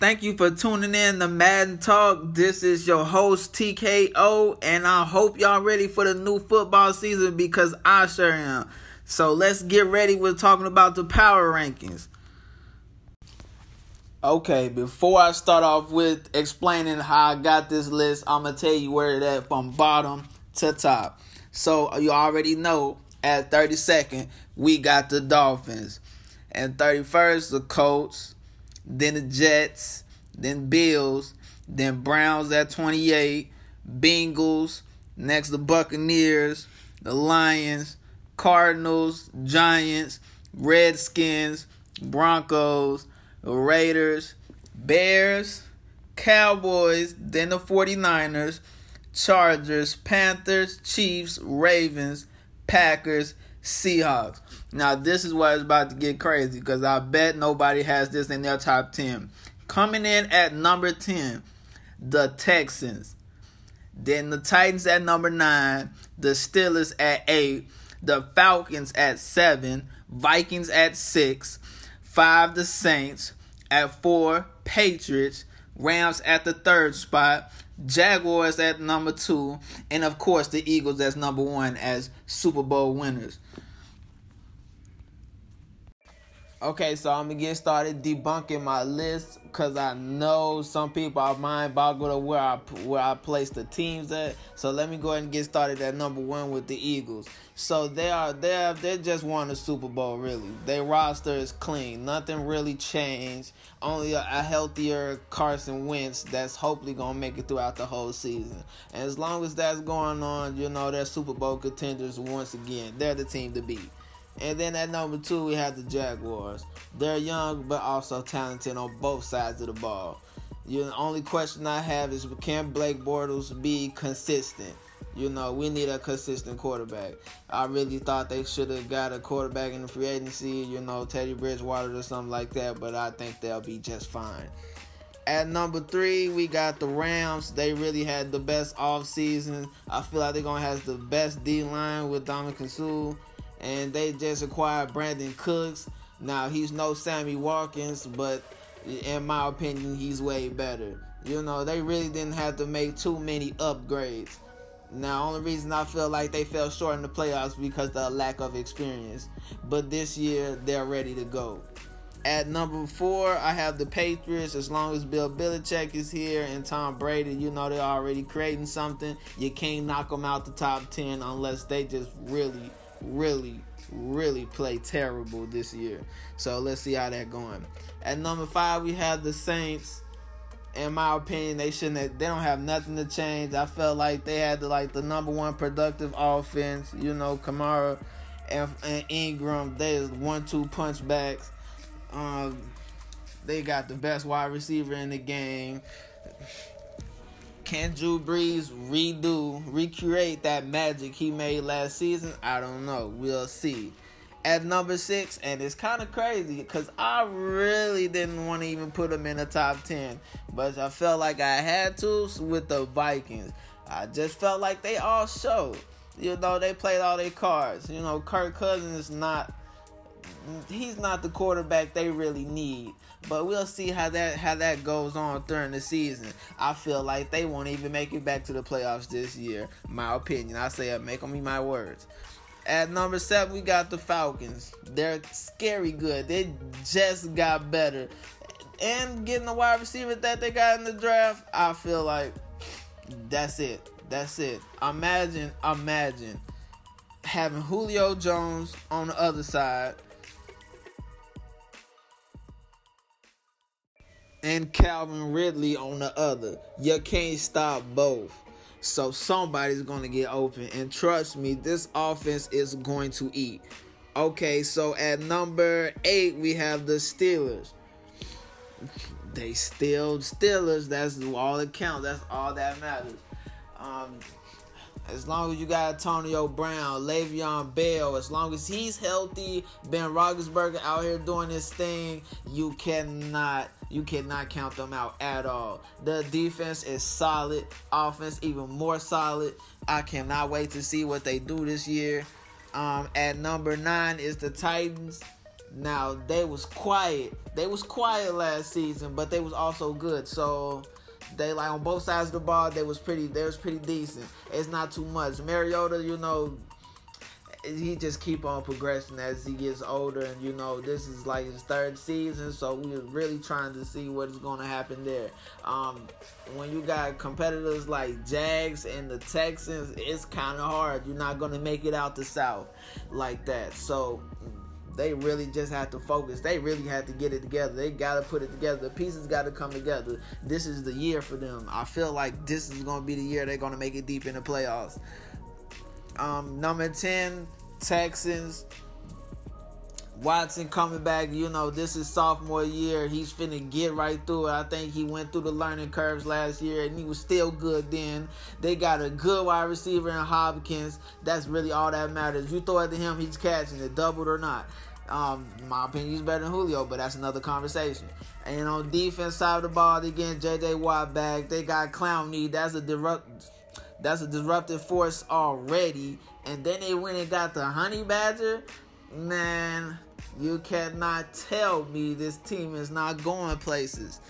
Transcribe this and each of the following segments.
Thank you for tuning in to Madden Talk. This is your host TKO, and I hope y'all ready for the new football season because I sure am. So let's get ready with talking about the power rankings. Okay, before I start off with explaining how I got this list, I'm gonna tell you where it at from bottom to top. So you already know at 32nd we got the Dolphins, and 31st the Colts then the Jets, then Bills, then Browns at 28, Bengals, next the Buccaneers, the Lions, Cardinals, Giants, Redskins, Broncos, Raiders, Bears, Cowboys, then the 49ers, Chargers, Panthers, Chiefs, Ravens, Packers, Seahawks. Now, this is where it's about to get crazy because I bet nobody has this in their top 10. Coming in at number 10, the Texans. Then the Titans at number 9, the Steelers at 8, the Falcons at 7, Vikings at 6, 5 the Saints, at 4 Patriots, Rams at the third spot, Jaguars at number 2, and of course the Eagles as number 1 as Super Bowl winners. Okay, so I'm gonna get started debunking my list because I know some people are mind boggled of where I where I place the teams at. So let me go ahead and get started at number one with the Eagles. So they are they have they just won the Super Bowl really. Their roster is clean, nothing really changed. Only a, a healthier Carson Wentz that's hopefully gonna make it throughout the whole season. And as long as that's going on, you know they're Super Bowl contenders once again. They're the team to beat. And then at number two, we have the Jaguars. They're young, but also talented on both sides of the ball. You know, the only question I have is can Blake Bortles be consistent? You know, we need a consistent quarterback. I really thought they should have got a quarterback in the free agency, you know, Teddy Bridgewater or something like that, but I think they'll be just fine. At number three, we got the Rams. They really had the best offseason. I feel like they're going to have the best D line with Ndamukong Suh and they just acquired Brandin Cooks. Now he's no Sammy Watkins, but in my opinion, he's way better. You know, they really didn't have to make too many upgrades. Now, only reason I feel like they fell short in the playoffs because the lack of experience. But this year, they're ready to go. At number four, I have the Patriots. As long as Bill Belichick is here and Tom Brady, you know they're already creating something. You can't knock them out the top ten unless they just really really, really play terrible this year. So let's see how that going. At number five, we have the Saints. In my opinion, they shouldn't. Have, they don't have nothing to change. I felt like they had the like the number one productive offense. You know, Kamara and, and Ingram. They is one-two punch backs. Um, they got the best wide receiver in the game. Can Drew Brees redo, recreate that magic he made last season? I don't know. We'll see. At number six, and it's kind of crazy because I really didn't want to even put him in the top 10, but I felt like I had to with the Vikings. I just felt like they all showed. You know, they played all their cards. You know, Kirk Cousins is not he's not the quarterback they really need. But we'll see how that how that goes on during the season. I feel like they won't even make it back to the playoffs this year. My opinion. I say it, make them my words. At number seven, we got the Falcons. They're scary good. They just got better. And getting the wide receiver that they got in the draft, I feel like that's it. That's it. Imagine, imagine having Julio Jones on the other side and Calvin Ridley on the other. You can't stop both. So somebody's going to get open. And trust me, this offense is going to eat. Okay, so at number eight, we have the Steelers. They still Steelers. That's all that counts. That's all that matters. Um, as long as you got Antonio Brown, Le'Veon Bell, as long as he's healthy, Ben Roethlisberger out here doing his thing, you cannot you cannot count them out at all. The defense is solid, offense even more solid. I cannot wait to see what they do this year. Um, at number nine is the Titans. Now they was quiet. They was quiet last season, but they was also good. So they like on both sides of the ball. They was pretty. They was pretty decent. It's not too much. Mariota, you know, he just keep on progressing as he gets older, and you know this is like his third season, so we're really trying to see what is going to happen there. Um, when you got competitors like Jags and the Texans, it's kind of hard. You're not going to make it out the South like that, so they really just have to focus. They really have to get it together. They got to put it together. The pieces got to come together. This is the year for them. I feel like this is going to be the year they're going to make it deep in the playoffs. Um, number 10, Texans. Watson coming back, you know, this is sophomore year. He's finna get right through it. I think he went through the learning curves last year and he was still good then. They got a good wide receiver in Hopkins. That's really all that matters. You throw it to him, he's catching it, doubled or not. Um, my opinion, he's better than Julio, but that's another conversation. And on defense side of the ball, they getting J.J. Watt back. They got Clowney. That's a disrupt that's a disruptive force already. And then they went and got the Honey Badger. Man, you cannot tell me this team is not going places.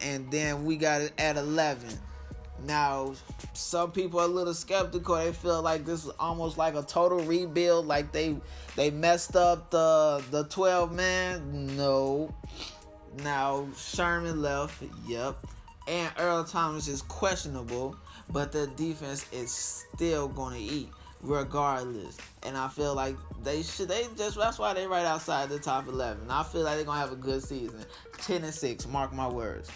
And then we got it at 11. Now, some people are a little skeptical. They feel like this is almost like a total rebuild, like they they messed up the the 12 man. No. Now Sherman left. Yep. And Earl Thomas is questionable but the defense is still going to eat regardless. And I feel like they should. They just that's why they right outside the top eleven. I feel like they're gonna have a good season, ten and six. Mark my words.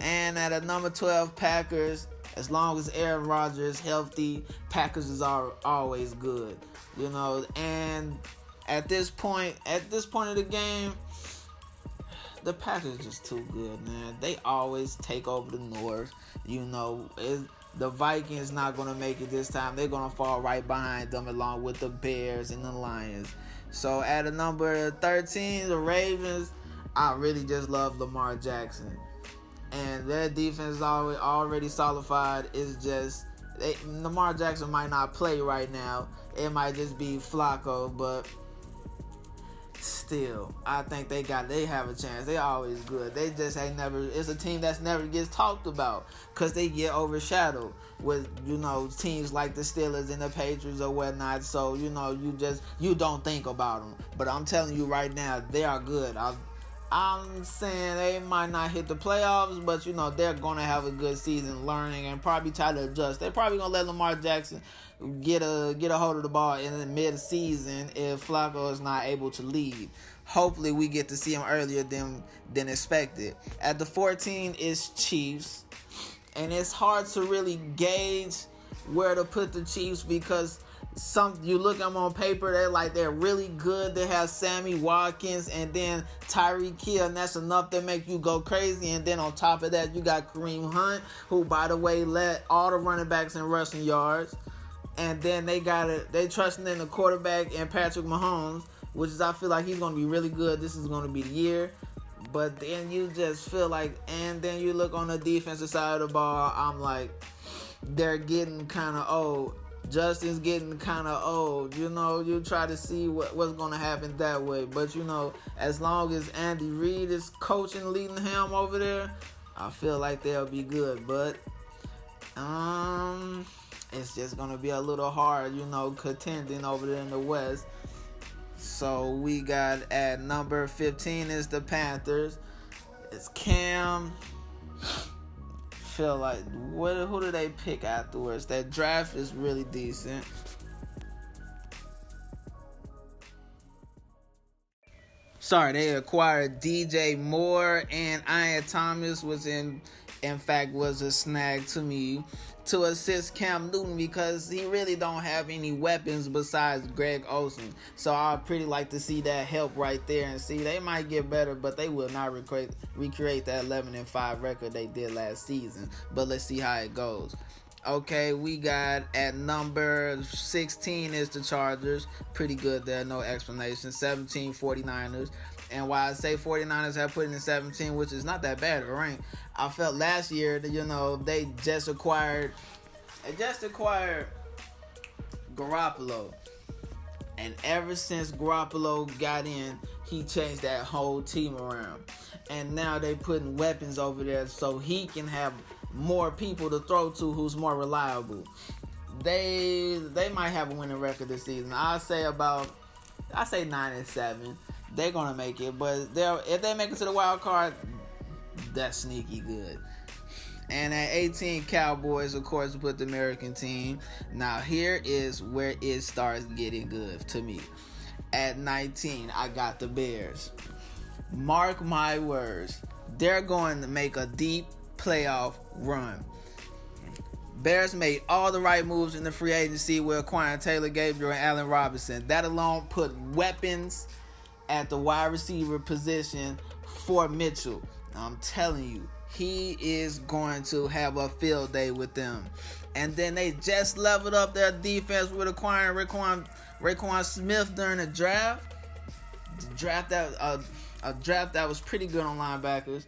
And at a number twelve, Packers. As long as Aaron Rodgers healthy, Packers is all, always good. You know, and at this point, at this point of the game, the Packers just too good, man. They always take over the North. You know, it, the Vikings not to make it this time. They're to fall right behind them along with the Bears and the Lions. So at a number 13, the Ravens, I really just love Lamar Jackson. And their defense is already, already solidified. It's just they, Lamar Jackson might not play right now. It might just be Flacco, but still, I think they got they have a chance. They always good. They just ain't never. It's a team that's never gets talked about because they get overshadowed with you know teams like the Steelers and the Patriots or whatnot. So you know you just you don't think about them. But I'm telling you right now, they are good. I, I'm saying they might not hit the playoffs, but you know they're gonna have a good season, learning and probably try to adjust. They're probably gonna let Lamar Jackson get a get a hold of the ball in the mid season if Flacco is not able to lead. Hopefully, we get to see him earlier than than expected. At the 14 is Chiefs, and it's hard to really gauge where to put the Chiefs because some you look them on paper, they're like they're really good. They have Sammy Watkins and then Tyreek Hill, and that's enough to make you go crazy. And then on top of that, you got Kareem Hunt, who by the way led all the running backs in rushing yards. And then they got it. They trusting in the quarterback and Patrick Mahomes, which is I feel like he's gonna be really good. This is gonna be the year. But then you just feel like, and then you look on the defensive side of the ball. I'm like, they're getting kind of old Justin's getting kind of old. You know, you try to see what, what's going to happen that way. But, you know, as long as Andy Reid is coaching, leading him over there, I feel like they'll be good. But, um, it's just going to be a little hard, you know, contending over there in the West. So we got at number 15 is the Panthers. It's Cam feel like what who do they pick afterwards? That draft is really decent. Sorry, they acquired DJ Moore and Ian Thomas was in in fact was a snag to me to assist Cam Newton because he really don't have any weapons besides Greg Olsen. So I'd pretty like to see that help right there and see they might get better, but they will not recreate recreate that 11 and 5 record they did last season. But let's see how it goes. Okay, we got at number 16 is the Chargers. Pretty good there, no explanation. 17 49ers. And while I say 49ers have put in 17, which is not that bad of a rank, I felt last year that, you know, they just acquired, they just acquired Garoppolo. And ever since Garoppolo got in, he changed that whole team around. And now they putting weapons over there so he can have more people to throw to who's more reliable. They they might have a winning record this season. I say about I say nine and seven. They're gonna make it, but they if they make it to the wild card, that's sneaky good. And at 18, Cowboys, of course, put the American team. Now, here is where it starts getting good to me. At 19, I got the Bears. Mark my words, they're going to make a deep playoff run. Bears made all the right moves in the free agency with acquiring Taylor Gabriel and Allen Robinson. That alone put weapons at the wide receiver position for Mitchell. I'm telling you, he is going to have a field day with them. And then they just leveled up their defense with acquiring Roquan, Roquan Smith during the draft. The draft that uh, a draft that was pretty good on linebackers.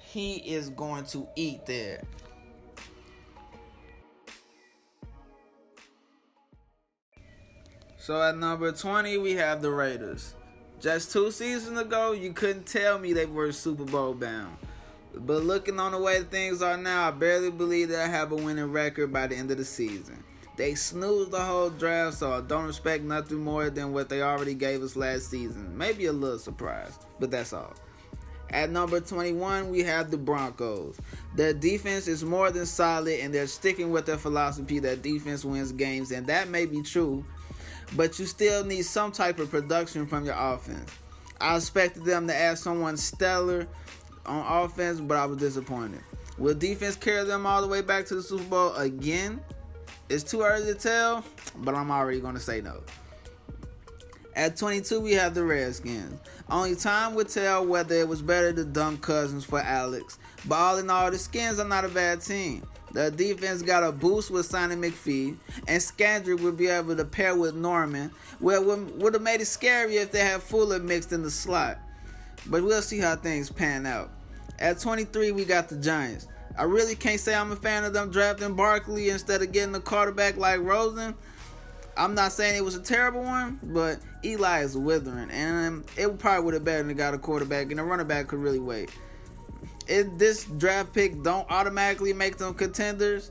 He is going to eat there. So at number 20, we have the Raiders. Just two seasons ago, you couldn't tell me they were Super Bowl bound. But looking on the way things are now, I barely believe that I have a winning record by the end of the season. They snoozed the whole draft, so I don't expect nothing more than what they already gave us last season. Maybe a little surprise, but that's all. At number 21, we have the Broncos. Their defense is more than solid, and they're sticking with their philosophy that defense wins games, and that may be true, but you still need some type of production from your offense. I expected them to add someone stellar on offense, but I was disappointed. Will defense carry them all the way back to the Super Bowl again? It's too early to tell, but I'm already going to say no. At 22, we have the Redskins. Only time would tell whether it was better to dump Cousins for Alex. But all in all, the Skins are not a bad team. The defense got a boost with signing McPhee, and Scandrick would be able to pair with Norman, where would, have made it scary if they had Fuller mixed in the slot. But we'll see how things pan out. At 23, we got the Giants. I really can't say I'm a fan of them drafting Barkley instead of getting a quarterback like Rosen. I'm not saying it was a terrible one, but Eli is withering, and it probably would have better than got a quarterback, and a running back could really wait it, this draft pick don't automatically make them contenders,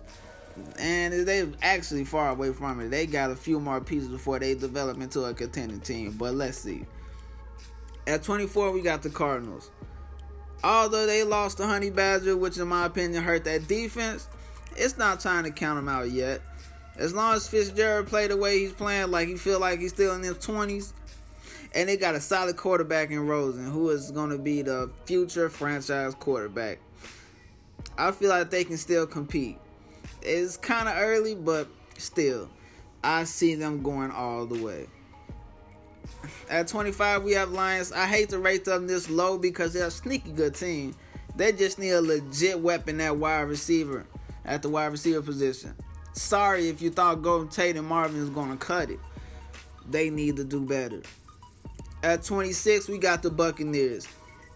and they actually far away from it. They got a few more pieces before they develop into a contending team. But let's see. At 24, we got the Cardinals. Although they lost the Honey Badger, which in my opinion hurt that defense, it's not time to count them out yet. As long as Fitzgerald play the way he's playing, like he feel like he's still in his 20s, and they got a solid quarterback in Rosen, who is going to be the future franchise quarterback. I feel like they can still compete. It's kind of early, but still, I see them going all the way. At 25, we have Lions. I hate to rate them this low because they're a sneaky good team. They just need a legit weapon at wide receiver, at the wide receiver position. Sorry if you thought Golden Tate and Marvin was going to cut it. They need to do better. At 26, we got the Buccaneers.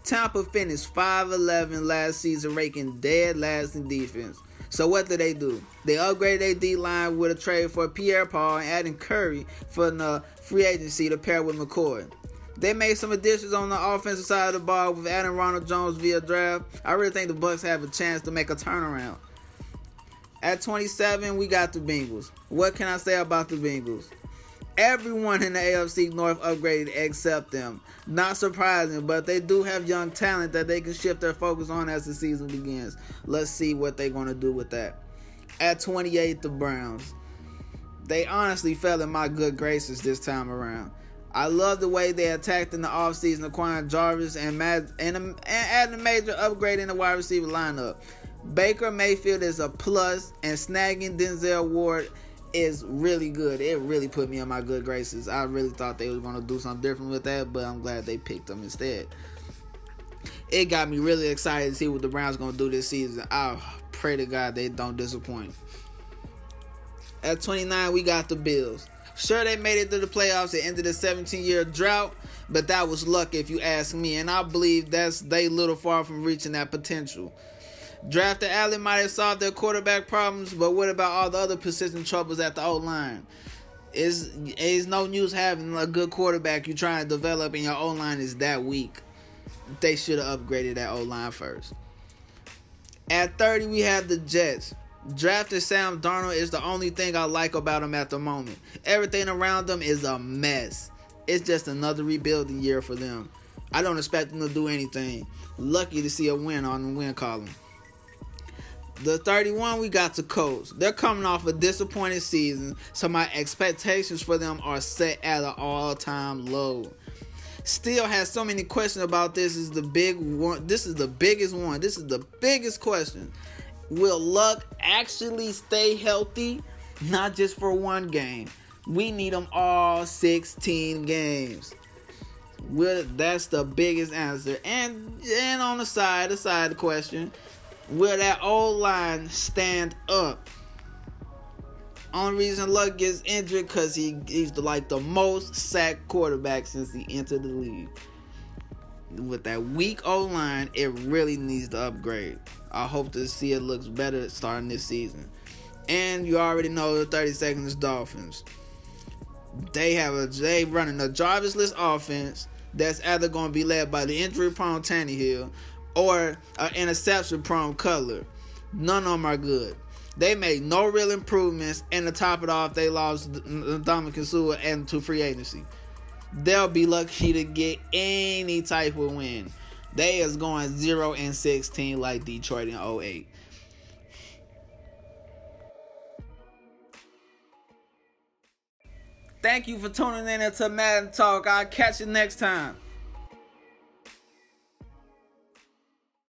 Tampa finished 5-11 last season, ranking dead last in defense. So what did they do? They upgraded their D line with a trade for Pierre Paul and adding Curry for the free agency to pair with McCoy. They made some additions on the offensive side of the ball with adding Ronald Jones via draft. I really think the Bucks have a chance to make a turnaround. At 27, we got the Bengals. What can I say about the Bengals? Everyone in the AFC North upgraded except them. Not surprising, but they do have young talent that they can shift their focus on as the season begins. Let's see what they're going to do with that. At 28, the Browns. They honestly fell in my good graces this time around. I love the way they attacked in the offseason, acquiring Jarvis and, Mad- and, um, and adding a major upgrade in the wide receiver lineup. Baker Mayfield is a plus, and snagging Denzel Ward is really good. It really put me on my good graces. I really thought they were going to do something different with that, but I'm glad they picked them instead. It got me really excited to see what the Browns going to do this season. I pray to God they don't disappoint. At 29, we got the Bills. Sure, they made it to the playoffs at end of the 17 year drought, but that was luck if you ask me. And I believe that's they little far from reaching that potential. Drafted Allen might have solved their quarterback problems, but what about all the other persistent troubles at the O line? It's it's no news having a good quarterback you trying to develop and your O line is that weak. They should have upgraded that O line first. At 30, we have the Jets. Drafted Sam Darnold is the only thing I like about him at the moment. Everything around them is a mess. It's just another rebuilding year for them. I don't expect them to do anything. Lucky to see a win on the win column. The 31, we got the Colts. They're coming off a disappointing season, so my expectations for them are set at an all-time low. Still has so many questions about this. Is the big one. This is the biggest one. This is the biggest question. Will Luck actually stay healthy? Not just for one game. We need them all 16 games. Will that's the biggest answer. And and on the side, the side question, will that old line stand up? Only reason Luck gets injured because he he's like the most sacked quarterback since he entered the league. With that weak O line, it really needs to upgrade. I hope to see it looks better starting this season. And you already know the 30 seconds Dolphins. They have a they running a Jarvis-less offense that's either going to be led by the injury-prone Tannehill or an interception-prone Cutler. None of them are good. They made no real improvements, and to top it off, they lost Ndamukong Suh and to free agency. They'll be lucky to get any type of win. They is going 0 and 16 like Detroit in 08. Thank you for tuning in to Madden Talk. I'll catch you next time.